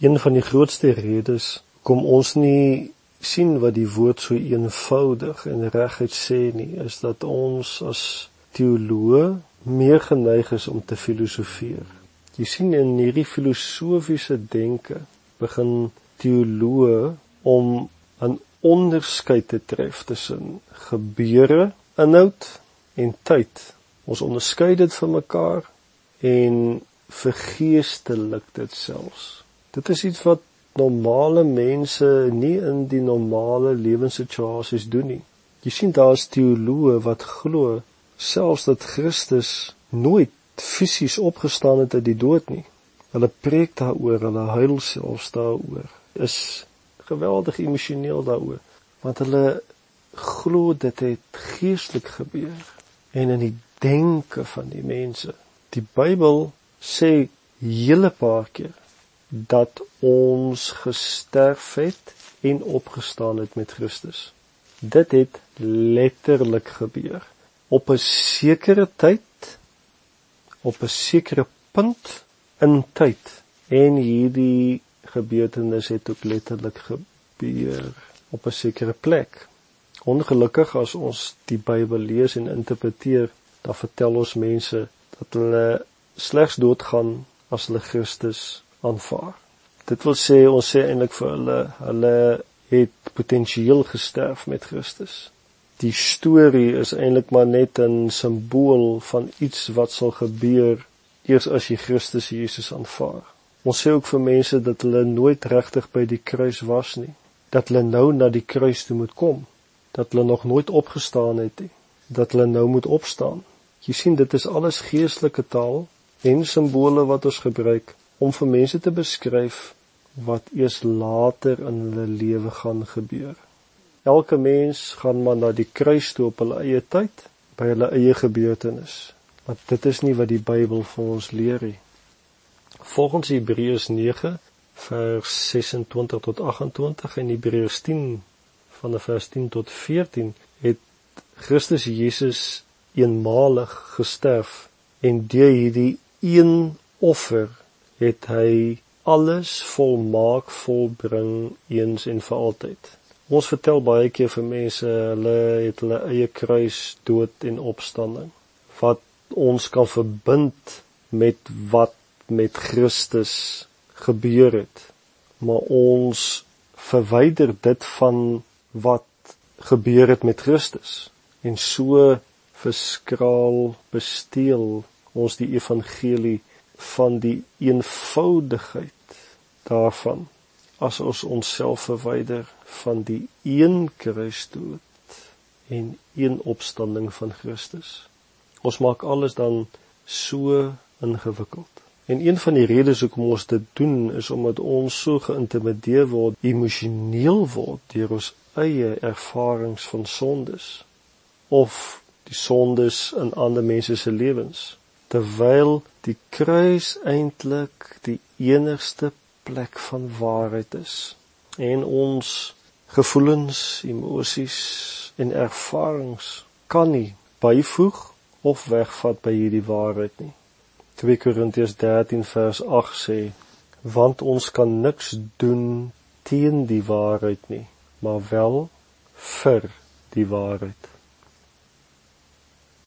een van die grootste redes kom ons nie sien wat die woord so eenvoudig en reguit sê nie, is dat ons as teoloë meer geneig is om te filosofeer. Jy sien in hierdie filosofiese denke begin teoloë om 'n onderskeid te tref tussen gebeure, inhoud en tyd. Ons onderskei dit van mekaar en vergeestelik dit selfs. Dit is iets wat normale mense nie in die normale lewenssituasies doen nie. Jy sien daar's teoloë wat glo selfs dat Christus nooit fisies opgestaan het uit die dood nie. Hulle preek daaroor, hulle huil selfs daaroor. Is geweldig emosioneel daaroor, want hulle glo dit het geestelik gebeur en in die denke van die mense. Die Bybel sê hele paar keer dat ons gesterf het en opgestaan het met Christus. Dit het letterlik gebeur op 'n sekere tyd op 'n sekere punt in tyd en hierdie gebeurtenis het ook letterlik gebeur op 'n sekere plek. Ongelukkig as ons die Bybel lees en interpreteer, dan vertel ons mense dat hulle slegs doodgaan as hulle Christus aanvaar. Dit wil sê ons sê eintlik vir hulle hulle het potensieel gesterf met Christus. Die storie is eintlik maar net 'n simbool van iets wat sal gebeur eers as jy Christus Jesus aanvaar. Ons sê ook vir mense dat hulle nooit regtig by die kruis was nie, dat hulle nou na die kruis toe moet kom, dat hulle nog nooit opgestaan het nie, dat hulle nou moet opstaan. Jy sien dit is alles geestelike taal en simbole wat ons gebruik om vir mense te beskryf wat eers later in hulle lewe gaan gebeur. Elke mens gaan maar na die kruis toe op hulle eie tyd, by hulle eie gebeurtenis. Maar dit is nie wat die Bybel vir ons leer nie. Volgens Hebreërs 9 vers 26 tot 28 en Hebreërs 10 van vers 10 tot 14 het Christus Jesus eenmalig gesterf en deur hierdie een offer het hy alles volmaak volbring eens en vir altyd. Ons vertel baie keer vir mense hulle het hulle eie kruis dood en opstanding wat ons kan verbind met wat met Christus gebeur het. Maar ons verwyder dit van wat gebeur het met Christus en so verskraal besteel ons die evangelie van die eenvoudigheid daarvan as ons onsself verwyder van die een kruisdood en een opstanding van Christus. Ons maak alles dan so ingewikkeld. En een van die redes hoekom ons dit doen is omdat ons so geïntimideer word, emosioneel word deur ons eie ervarings van sondes of die sondes in ander mense se lewens terwyl die kruis eintlik die enigste plek van waarheid is en ons gevoelens, emosies en ervarings kan nie byvoeg of wegvat by hierdie waarheid nie. 2 Korintiërs 13 vers 8 sê want ons kan niks doen teen die waarheid nie, maar wel vir die waarheid.